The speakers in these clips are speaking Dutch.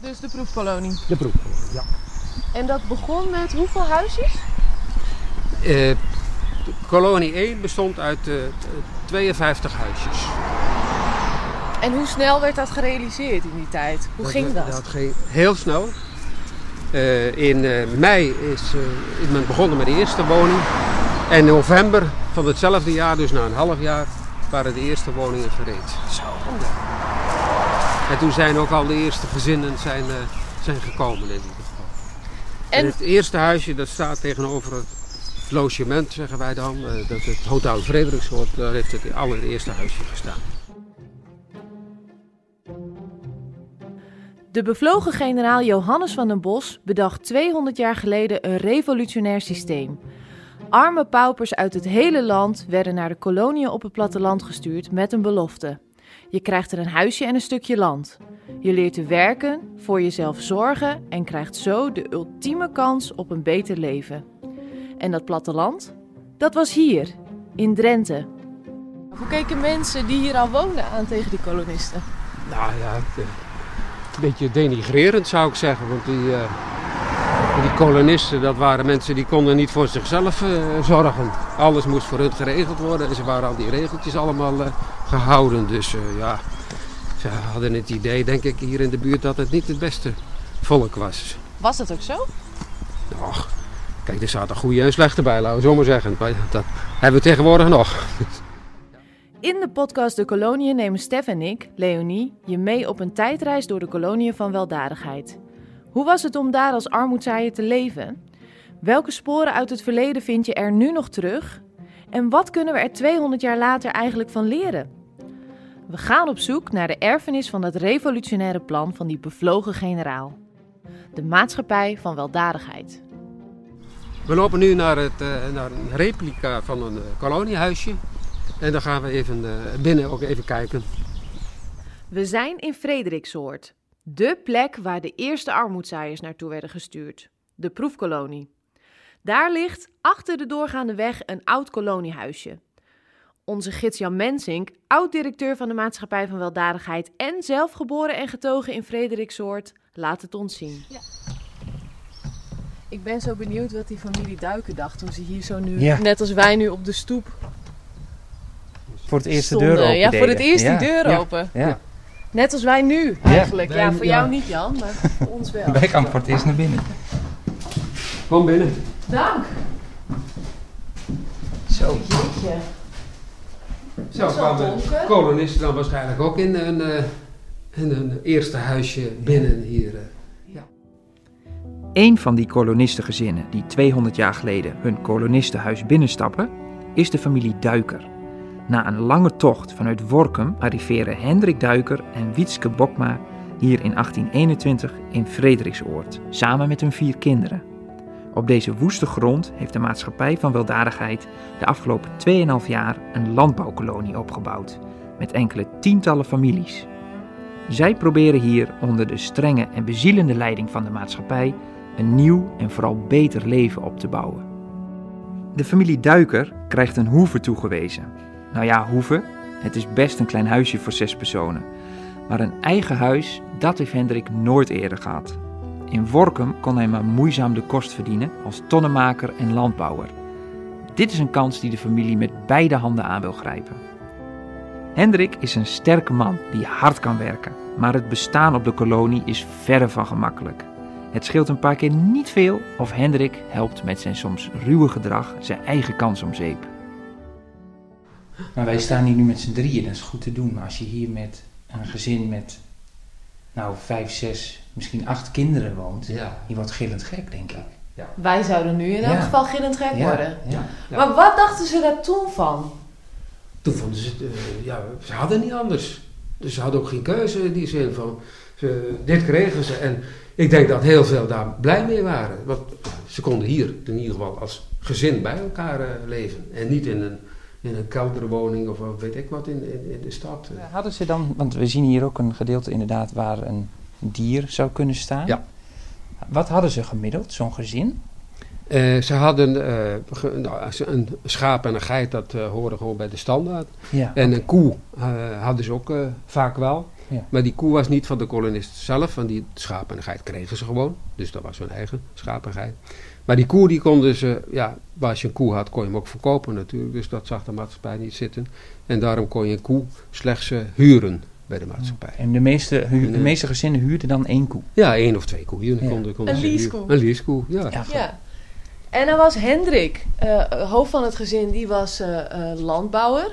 Dus de proefkolonie. De proef, ja. En dat begon met hoeveel huisjes? Eh, kolonie 1 bestond uit eh, 52 huisjes. En hoe snel werd dat gerealiseerd in die tijd? Hoe ging dat? Dat ging heel snel. Eh, in eh, mei is, eh, is men begonnen met de eerste woning. En in november van hetzelfde jaar, dus na een half jaar, waren de eerste woningen gereed. Zo. En toen zijn ook al de eerste gezinnen zijn, eh, zijn gekomen in ieder geval. En En het eerste huisje dat staat tegenover het logement, zeggen wij dan. eh, dat het Hotel Frederikshoort, daar heeft het allereerste huisje gestaan. De bevlogen generaal Johannes van den Bos bedacht 200 jaar geleden een revolutionair systeem. Arme paupers uit het hele land werden naar de koloniën op het platteland gestuurd met een belofte. Je krijgt er een huisje en een stukje land. Je leert te werken, voor jezelf zorgen en krijgt zo de ultieme kans op een beter leven. En dat platteland? Dat was hier, in Drenthe. hoe keken mensen die hier al woonden aan tegen die kolonisten? Nou ja, eh, een beetje denigrerend zou ik zeggen. Want die, eh, die kolonisten, dat waren mensen die konden niet voor zichzelf eh, zorgen. Alles moest voor hun geregeld worden en ze waren al die regeltjes allemaal eh, gehouden. Dus eh, ja, ze hadden het idee, denk ik, hier in de buurt dat het niet het beste volk was. Was dat ook zo? Och, kijk, er zaten goede en slechte bij, laten we zo maar zeggen. Dat hebben we tegenwoordig nog. In de podcast De Koloniën nemen Stef en ik, Leonie, je mee op een tijdreis door de koloniën van weldadigheid. Hoe was het om daar als armoedzaaier te leven? Welke sporen uit het verleden vind je er nu nog terug? En wat kunnen we er 200 jaar later eigenlijk van leren? We gaan op zoek naar de erfenis van het revolutionaire plan van die bevlogen generaal. De maatschappij van weldadigheid. We lopen nu naar, het, eh, naar een replica van een eh, koloniehuisje. En dan gaan we even eh, binnen ook even kijken. We zijn in Frederiksoord, de plek waar de eerste armoedzaaiers naartoe werden gestuurd, de proefkolonie. Daar ligt achter de doorgaande weg een oud koloniehuisje. Onze gids Jan Mensink, oud-directeur van de Maatschappij van Weldadigheid en zelf geboren en getogen in Frederiksoord, laat het ons zien. Ik ben zo benieuwd wat die familie Duiken dacht toen ze hier zo nu, Ja. net als wij nu op de stoep Voor het eerst de deur open Ja, voor het eerst Ja, die deur ja, open. Ja, Net als wij nu eigenlijk. Ja, voor ja. jou niet Jan, maar voor ons wel. wij kwamen voor het eerst naar binnen. Kom binnen. Dank. Zo. Jeetje. Zo kwamen kolonisten dan waarschijnlijk ook in een, eh, in een eerste huisje binnen hier. eh. Eén van die kolonistengezinnen die 200 jaar geleden hun kolonistenhuis binnenstappen, is de familie Duiker. Na een lange tocht vanuit Workum arriveren Hendrik Duiker en Wietske Bokma hier in 1821 in Frederiksoord, samen met hun vier kinderen. Op deze woeste grond heeft de maatschappij van weldadigheid de afgelopen 2,5 jaar een landbouwkolonie opgebouwd, met enkele tientallen families. Zij proberen hier onder de strenge en bezielende leiding van de maatschappij een nieuw en vooral beter leven op te bouwen. De familie Duiker krijgt een hoeve toegewezen. Nou ja, hoeve, het is best een klein huisje voor zes personen. Maar een eigen huis, dat heeft Hendrik nooit eerder gehad. In Workum kon hij maar moeizaam de kost verdienen als tonnenmaker en landbouwer. Dit is een kans die de familie met beide handen aan wil grijpen. Hendrik is een sterke man die hard kan werken, maar het bestaan op de kolonie is verre van gemakkelijk. Het scheelt een paar keer niet veel of Hendrik helpt met zijn soms ruwe gedrag zijn eigen kans om zeep. Maar wij staan hier nu met z'n drieën, dat is goed te doen. Maar als je hier met een gezin met, nou, vijf, zes, misschien acht kinderen woont, Ja. je wordt gillend gek, denk ik. Wij zouden nu in elk Ja. geval gillend gek Ja, worden. ja. Ja. Maar wat dachten ze daar toen van? Toen vonden ze het, eh, ja, ze hadden niet anders. Dus ze hadden ook geen keuze in die zin van, ze, dit kregen ze. En Ik denk dat heel veel daar blij mee waren. Want ze konden hier in ieder geval als gezin bij elkaar eh, leven. En niet in een, in een kelderwoning of weet ik wat in, in, in de stad. Hadden ze dan, want we zien hier ook een gedeelte inderdaad waar een dier zou kunnen staan. Ja. Wat hadden ze gemiddeld, zo'n gezin? Eh, ze hadden eh, ge- nou, een schaap en een geit, dat eh, horen gewoon bij de standaard. Ja. En een koe hadden ze ook vaak wel. Ja. Maar die koe was niet van de kolonist zelf, want die schaap en geit kregen ze gewoon. Dus dat was hun eigen schaap en geit. Maar die koe die konden ze, ja, als je een koe had, kon je hem ook verkopen natuurlijk. Dus dat zag de maatschappij niet zitten. En daarom kon je een koe slechts eh, huren bij de maatschappij. En de meeste, hu- de Nee. meeste gezinnen huurden dan één koe. Ja, één of twee koeien. Ja. Konden, konden Een leasekoe. Een leasekoe, ja. Ja, Ja. En dan was Hendrik, eh, hoofd van het gezin, die was eh, eh, landbouwer.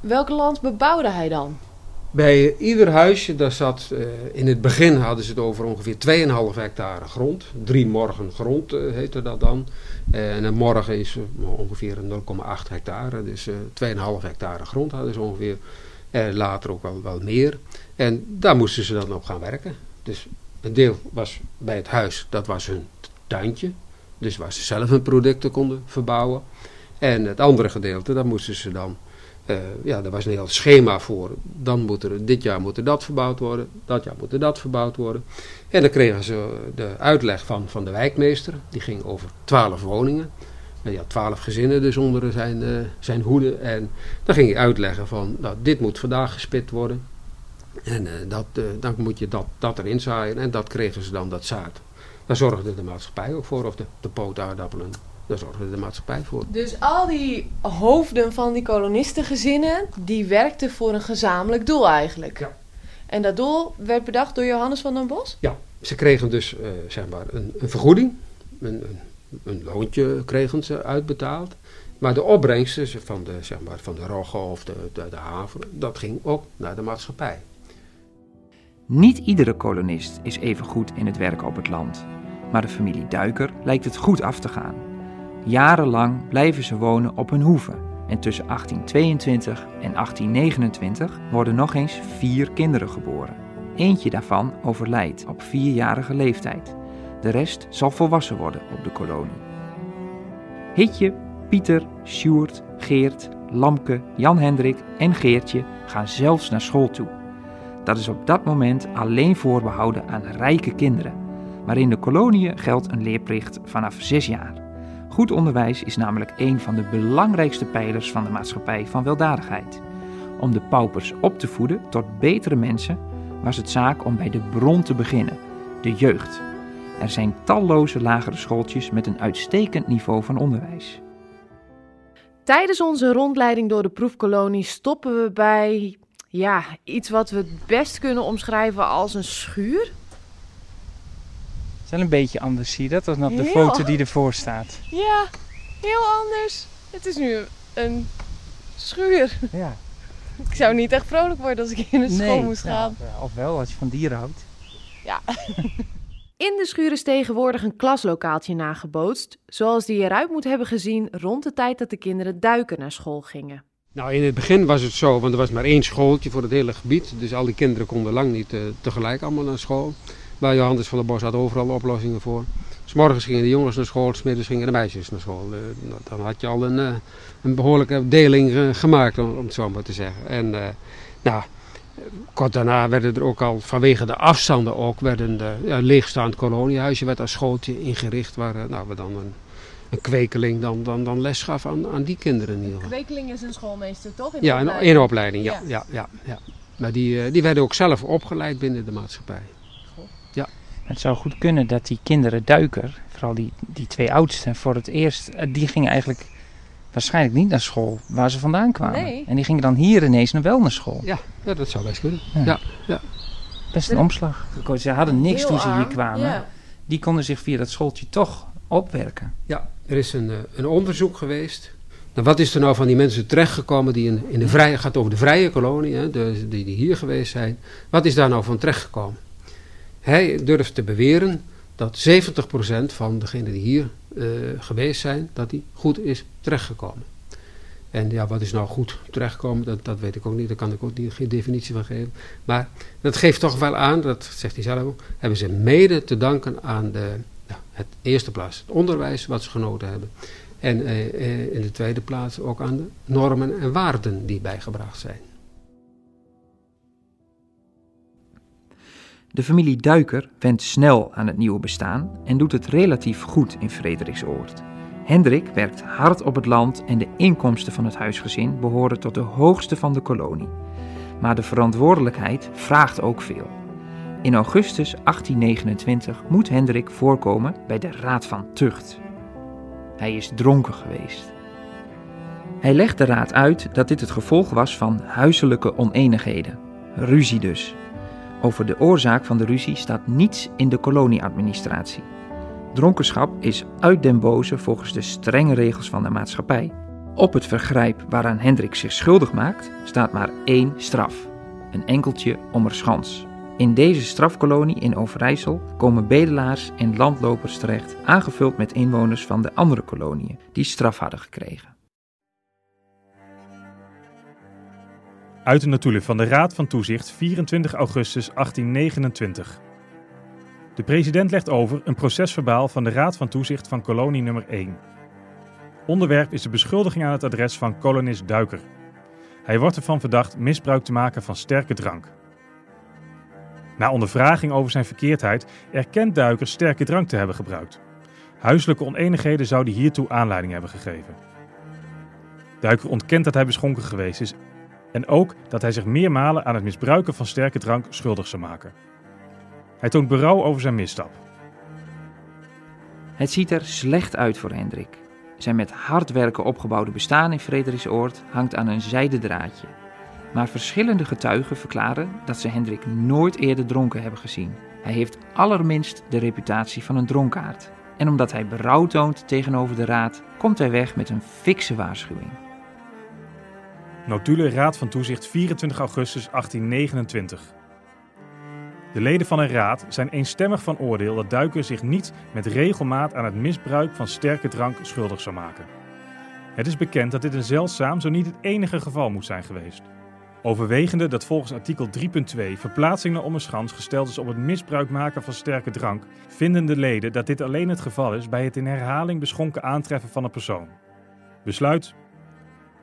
Welk land bebouwde hij dan? Bij ieder huisje, daar zat, eh, in het begin hadden ze het over ongeveer 2,5 hectare grond. Drie morgen grond eh, heette dat dan. Eh, en een morgen is ongeveer 0,8 hectare. Dus eh 2,5 hectare grond hadden ze ongeveer. Later ook wel, wel meer. En daar moesten ze dan op gaan werken. Dus een deel was bij het huis, dat was hun tuintje. Dus waar ze zelf hun producten konden verbouwen. En het andere gedeelte, daar moesten ze dan eh, ja, er was een heel schema voor. Dan moet er, dit jaar moet er dat verbouwd worden, dat jaar moet er dat verbouwd worden. En dan kregen ze de uitleg van, van de wijkmeester. Die ging over twaalf woningen. En die had twaalf gezinnen dus onder zijn, eh, zijn hoede. En dan ging hij uitleggen van, nou, dit moet vandaag gespit worden. En eh, dat, dan moet je dat, dat erin zaaien. En dat kregen ze dan, dat zaad. Daar zorgde de maatschappij ook voor. Of de, de pootaardappelen. Daar zorgde de maatschappij voor. Dus al die hoofden van die kolonistengezinnen, die werkten voor een gezamenlijk doel eigenlijk. Ja. En dat doel werd bedacht door Johannes van den Bos? Ja, ze kregen dus eh, zeg maar een, een vergoeding, een, een, een loontje kregen ze uitbetaald. Maar de opbrengsten van de, zeg maar, van de rogge of de, de, de haver, dat ging ook naar de maatschappij. Niet iedere kolonist is even goed in het werken op het land. Maar de familie Duiker lijkt het goed af te gaan. Jarenlang blijven ze wonen op hun hoeve. En tussen 1822 en 1829 worden nog eens vier kinderen geboren. Eentje daarvan overlijdt op vierjarige leeftijd. De rest zal volwassen worden op de kolonie. Hitje, Pieter, Sjoerd, Geert, Lamke, Jan-Hendrik en Geertje gaan zelfs naar school toe. Dat is op dat moment alleen voorbehouden aan rijke kinderen. Maar in de koloniën geldt een leerplicht vanaf 6 jaar. Goed onderwijs is namelijk een van de belangrijkste pijlers van de maatschappij van weldadigheid. Om de paupers op te voeden tot betere mensen was het zaak om bij de bron te beginnen, de jeugd. Er zijn talloze lagere schooltjes met een uitstekend niveau van onderwijs. Tijdens onze rondleiding door de proefkolonie stoppen we bij ja, iets wat we het best kunnen omschrijven als een schuur. Wel een beetje anders, zie je dat, dan op de Heel. foto die ervoor staat. Ja, heel anders. Het is nu een schuur. Ja. Ik zou niet echt vrolijk worden als ik in de school moest gaan. Ja, of wel, als je van dieren houdt. In de schuur is tegenwoordig een klaslokaaltje nagebootst, zoals die eruit moet hebben gezien rond de tijd dat de kinderen duiken naar school gingen. Nou, in het begin was het zo, want er was maar één schooltje voor het hele gebied. Dus al die kinderen konden lang niet eh, tegelijk allemaal naar school. Maar Johannes van der Bos had overal oplossingen voor. S morgens gingen de jongens naar school, s middags gingen de meisjes naar school. Eh, nou, dan had je al een, eh, een behoorlijke deling eh, gemaakt, om, het zo maar te zeggen. En nou, kort daarna werden er ook al vanwege de afstanden ook, werden de, ja, een leegstaand koloniehuisje werd als schooltje ingericht. Waar nou, we dan een, een kwekeling dan, dan, dan les gaf aan, aan die kinderen in ieder geval. Kwekeling is een schoolmeester, toch? Ja, in, in opleiding, ja. Ja. ja. ja, ja, Maar die, die werden ook zelf opgeleid binnen de maatschappij. Het zou goed kunnen dat die kinderen duiker, vooral die, die twee oudsten, voor het eerst, eh, die gingen eigenlijk waarschijnlijk niet naar school waar ze vandaan kwamen. Nee. En die gingen dan hier ineens nog wel naar school. Ja, ja dat zou best kunnen. Ja. Ja. Best een omslag. Ze hadden niks Heel toen ze hier kwamen. Ja. Die konden zich via dat schooltje toch opwerken. Ja, er is een, eh, een onderzoek geweest. Nou, wat is er nou van die mensen terechtgekomen die in, in de vrije, gaat over de vrije kolonie, hè, de, die, die hier geweest zijn. Wat is daar nou van terechtgekomen? Hij durft te beweren dat 70% van degenen die hier eh, geweest zijn, dat die goed is terechtgekomen. En ja, wat is nou goed terechtkomen, dat, dat weet ik ook niet. Daar kan ik ook niet, geen definitie van geven. Maar dat geeft toch wel aan, dat zegt hij zelf ook, hebben ze mede te danken aan de, het eerste plaats het onderwijs wat ze genoten hebben. En eh, eh, in de tweede plaats ook aan de normen en waarden die bijgebracht zijn. De familie Duiker went snel aan het nieuwe bestaan en doet het relatief goed in Frederiksoord. Hendrik werkt hard op het land en de inkomsten van het huisgezin behoren tot de hoogste van de kolonie. Maar de verantwoordelijkheid vraagt ook veel. In augustus 1829 moet Hendrik voorkomen bij de Raad van Tucht. Hij is dronken geweest. Hij legt de raad uit dat dit het gevolg was van huiselijke oneenigheden. Ruzie dus. Over de oorzaak van de ruzie staat niets in de kolonieadministratie. Dronkenschap is uit den boze volgens de strenge regels van de maatschappij. Op het vergrijp waaraan Hendrik zich schuldig maakt, staat maar één straf: een enkeltje ommerschans. In deze strafkolonie in Overijssel komen bedelaars en landlopers terecht, aangevuld met inwoners van de andere koloniën die straf hadden gekregen. Uit de notulen van de Raad van Toezicht 24 augustus 1829. De president legt over een procesverbaal van de Raad van Toezicht van kolonie nummer 1. Onderwerp is de beschuldiging aan het adres van kolonist Duiker. Hij wordt ervan verdacht misbruik te maken van sterke drank. Na ondervraging over zijn verkeerdheid erkent Duiker sterke drank te hebben gebruikt. Huiselijke oneenigheden zouden hiertoe aanleiding hebben gegeven. Duiker ontkent dat hij beschonken geweest is en ook dat hij zich meermalen aan het misbruiken van sterke drank schuldig zou maken. Hij toont berouw over zijn misstap. Het ziet er slecht uit voor Hendrik. Zijn met hard werken opgebouwde bestaan in Frederiksoord hangt aan een zijden draadje. Maar verschillende getuigen verklaren dat ze Hendrik nooit eerder dronken hebben gezien. Hij heeft allerminst de reputatie van een dronkaard. En omdat hij berouw toont tegenover de raad, komt hij weg met een fikse waarschuwing. Notulen Raad van Toezicht 24 augustus 1829. De leden van een raad zijn eenstemmig van oordeel dat Duiker zich niet met regelmaat aan het misbruik van sterke drank schuldig zou maken. Het is bekend dat dit een zeldzaam, zo niet het enige geval moet zijn geweest. Overwegende dat volgens artikel 3.2 verplaatsing naar Ommerschans gesteld is op het misbruik maken van sterke drank, vinden de leden dat dit alleen het geval is bij het in herhaling beschonken aantreffen van een persoon. Besluit.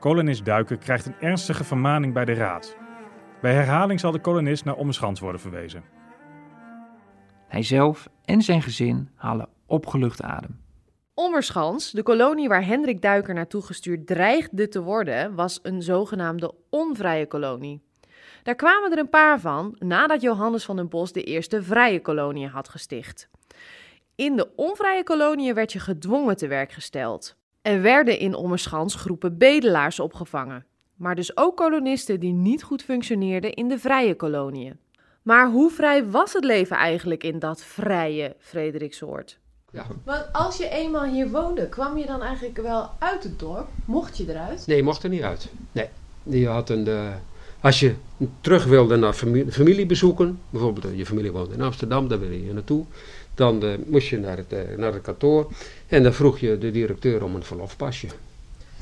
Kolonist Duiker krijgt een ernstige vermaning bij de raad. Bij herhaling zal de kolonist naar Ommerschans worden verwezen. Hij zelf en zijn gezin halen opgelucht adem. Ommerschans, de kolonie waar Hendrik Duiker naartoe gestuurd dreigde te worden, was een zogenaamde onvrije kolonie. Daar kwamen er een paar van nadat Johannes van den Bos de eerste vrije kolonie had gesticht. In de onvrije koloniën werd je gedwongen te werk gesteld. Er werden in Ommerschans groepen bedelaars opgevangen, maar dus ook kolonisten die niet goed functioneerden in de vrije koloniën. Maar hoe vrij was het leven eigenlijk in dat vrije Frederiksoord? Ja. Want als je eenmaal hier woonde, kwam je dan eigenlijk wel uit het dorp? Mocht je eruit? Nee, je mocht er niet uit. Nee. Je had een, eh, als je terug wilde naar familie, familie bezoeken, bijvoorbeeld eh, je familie woont in Amsterdam, daar wil je naartoe, dan eh, moest je naar het, eh, naar het kantoor en dan vroeg je de directeur om een verlofpasje.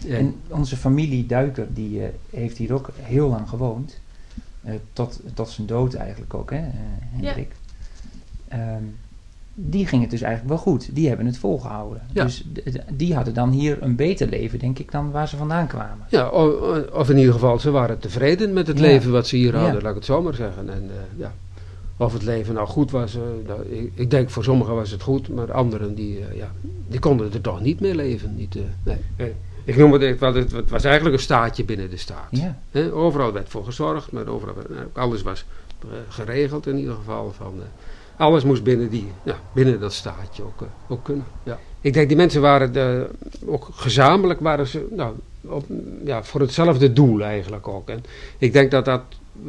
En, En onze familie Duiker, die eh, heeft hier ook heel lang gewoond. Eh, tot, tot zijn dood eigenlijk ook, hè, Hendrik. Ehm, die ging het dus eigenlijk wel goed. Die hebben het volgehouden. Ja. Dus die hadden dan hier een beter leven, denk ik, dan waar ze vandaan kwamen. ja, of in ieder geval, ze waren tevreden met het Ja. leven wat ze hier Ja. hadden, laat ik het zo maar zeggen. En, eh, ja. Of het leven nou goed was, eh, dat- ik, ik denk voor sommigen was het goed, maar anderen die, eh, ja, die konden er toch niet meer leven. Niet, eh, nee. Ik noem het, het het was eigenlijk een staatje binnen de staat. Ja. Overal werd voor gezorgd, maar overal, nou, alles was geregeld in ieder geval. Van, alles moest binnen, die, ja, binnen dat staatje ook, ook kunnen. Ja. Ik denk die mensen waren de, ook gezamenlijk waren ze, nou, op, ja, voor hetzelfde doel eigenlijk ook. En ik denk dat dat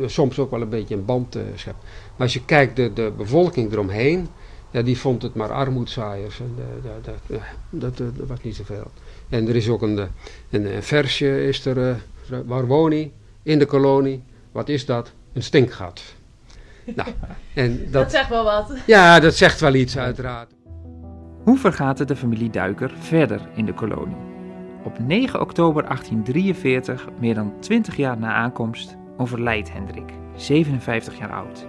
soms ook wel een beetje een band eh, schept. Maar als je kijkt, de, de bevolking eromheen, ja, die vond het maar armoedzaaiers. En, eh, dat, dat, dat, eh, dat was niet zoveel. En er is ook een, eh, een, een versje, is er, eh, waar woon je? In de kolonie. Wat is dat? Een stinkgat. nou, en Dat, dat, zegt wel wat. ja, dat zegt wel iets uiteraard. Hoe vergaat het de familie Duiker verder in de kolonie? Op 9 oktober 1843, meer dan 20 jaar na aankomst, overlijdt Hendrik, 57 jaar oud.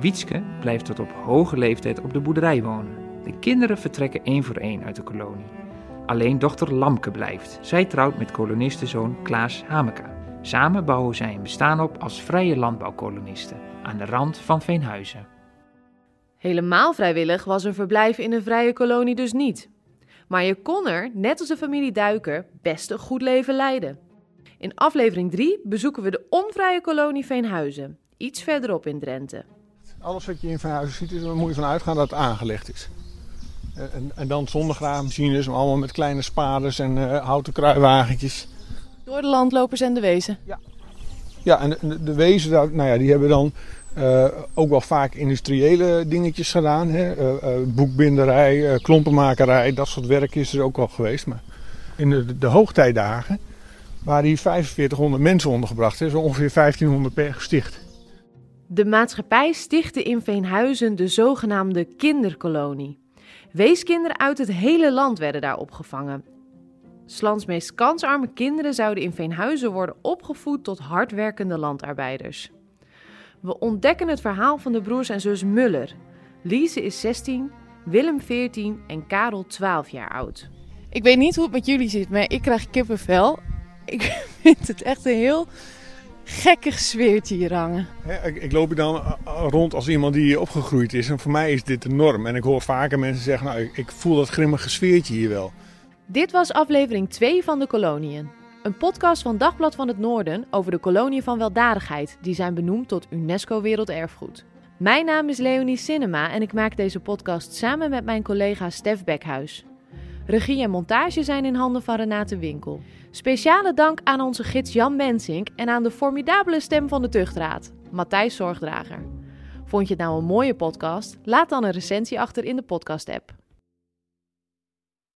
Wietske blijft tot op hoge leeftijd op de boerderij wonen. De kinderen vertrekken één voor één uit de kolonie. Alleen dochter Lamke blijft. Zij trouwt met kolonistenzoon Klaas Hameka. Samen bouwen zij een bestaan op als vrije landbouwkolonisten aan de rand van Veenhuizen. Helemaal vrijwillig was een verblijf in een vrije kolonie dus niet. Maar je kon er, net als de familie Duiker, best een goed leven leiden. In aflevering 3 bezoeken we de onvrije kolonie Veenhuizen, iets verderop in Drenthe. Alles wat je in Veenhuizen ziet, is, daar moet je van uitgaan dat het aangelegd is. En, en dan zonder graafmachines, maar allemaal met kleine spaders en uh, houten kruiwagentjes. Door de landlopers en de wezen. Ja, en de, de wezen, nou ja, die hebben dan uh, ook wel vaak industriële dingetjes gedaan. Hè? Uh, uh, boekbinderij, klompenmakerij, dat soort werk is er ook al geweest. Maar in de, de hoogtijdagen waren hier 4500 mensen ondergebracht. Hè? Zo ongeveer 1500 per gesticht. De maatschappij stichtte in Veenhuizen de zogenaamde kinderkolonie. Weeskinderen uit het hele land werden daar opgevangen. Slans meest kansarme kinderen zouden in Veenhuizen worden opgevoed tot hardwerkende landarbeiders. We ontdekken het verhaal van de broers en zus Muller. Lise is 16, Willem 14 en Karel 12 jaar oud. Ik weet niet hoe het met jullie zit, maar ik krijg kippenvel. Ik vind het echt een heel gekkig sfeertje hier hangen. Ja, ik, ik, loop hier dan rond als iemand die hier opgegroeid is. En voor mij is dit de norm. En ik hoor vaker mensen zeggen, nou, ik, ik voel dat grimmige sfeertje hier wel. Dit was aflevering 2 van de koloniën. Een podcast van Dagblad van het Noorden over de koloniën van weldadigheid, die zijn benoemd tot UNESCO Werelderfgoed. Mijn naam is Leonie Cinema en ik maak deze podcast samen met mijn collega Stef Bekhuis. Regie en montage zijn in handen van Renate Winkel. Speciale dank aan onze gids Jan Mensink en aan de formidabele stem van de Tuchtraad, Matthijs Zorgdrager. Vond je het nou een mooie podcast? Laat dan een recensie achter in de podcast-app.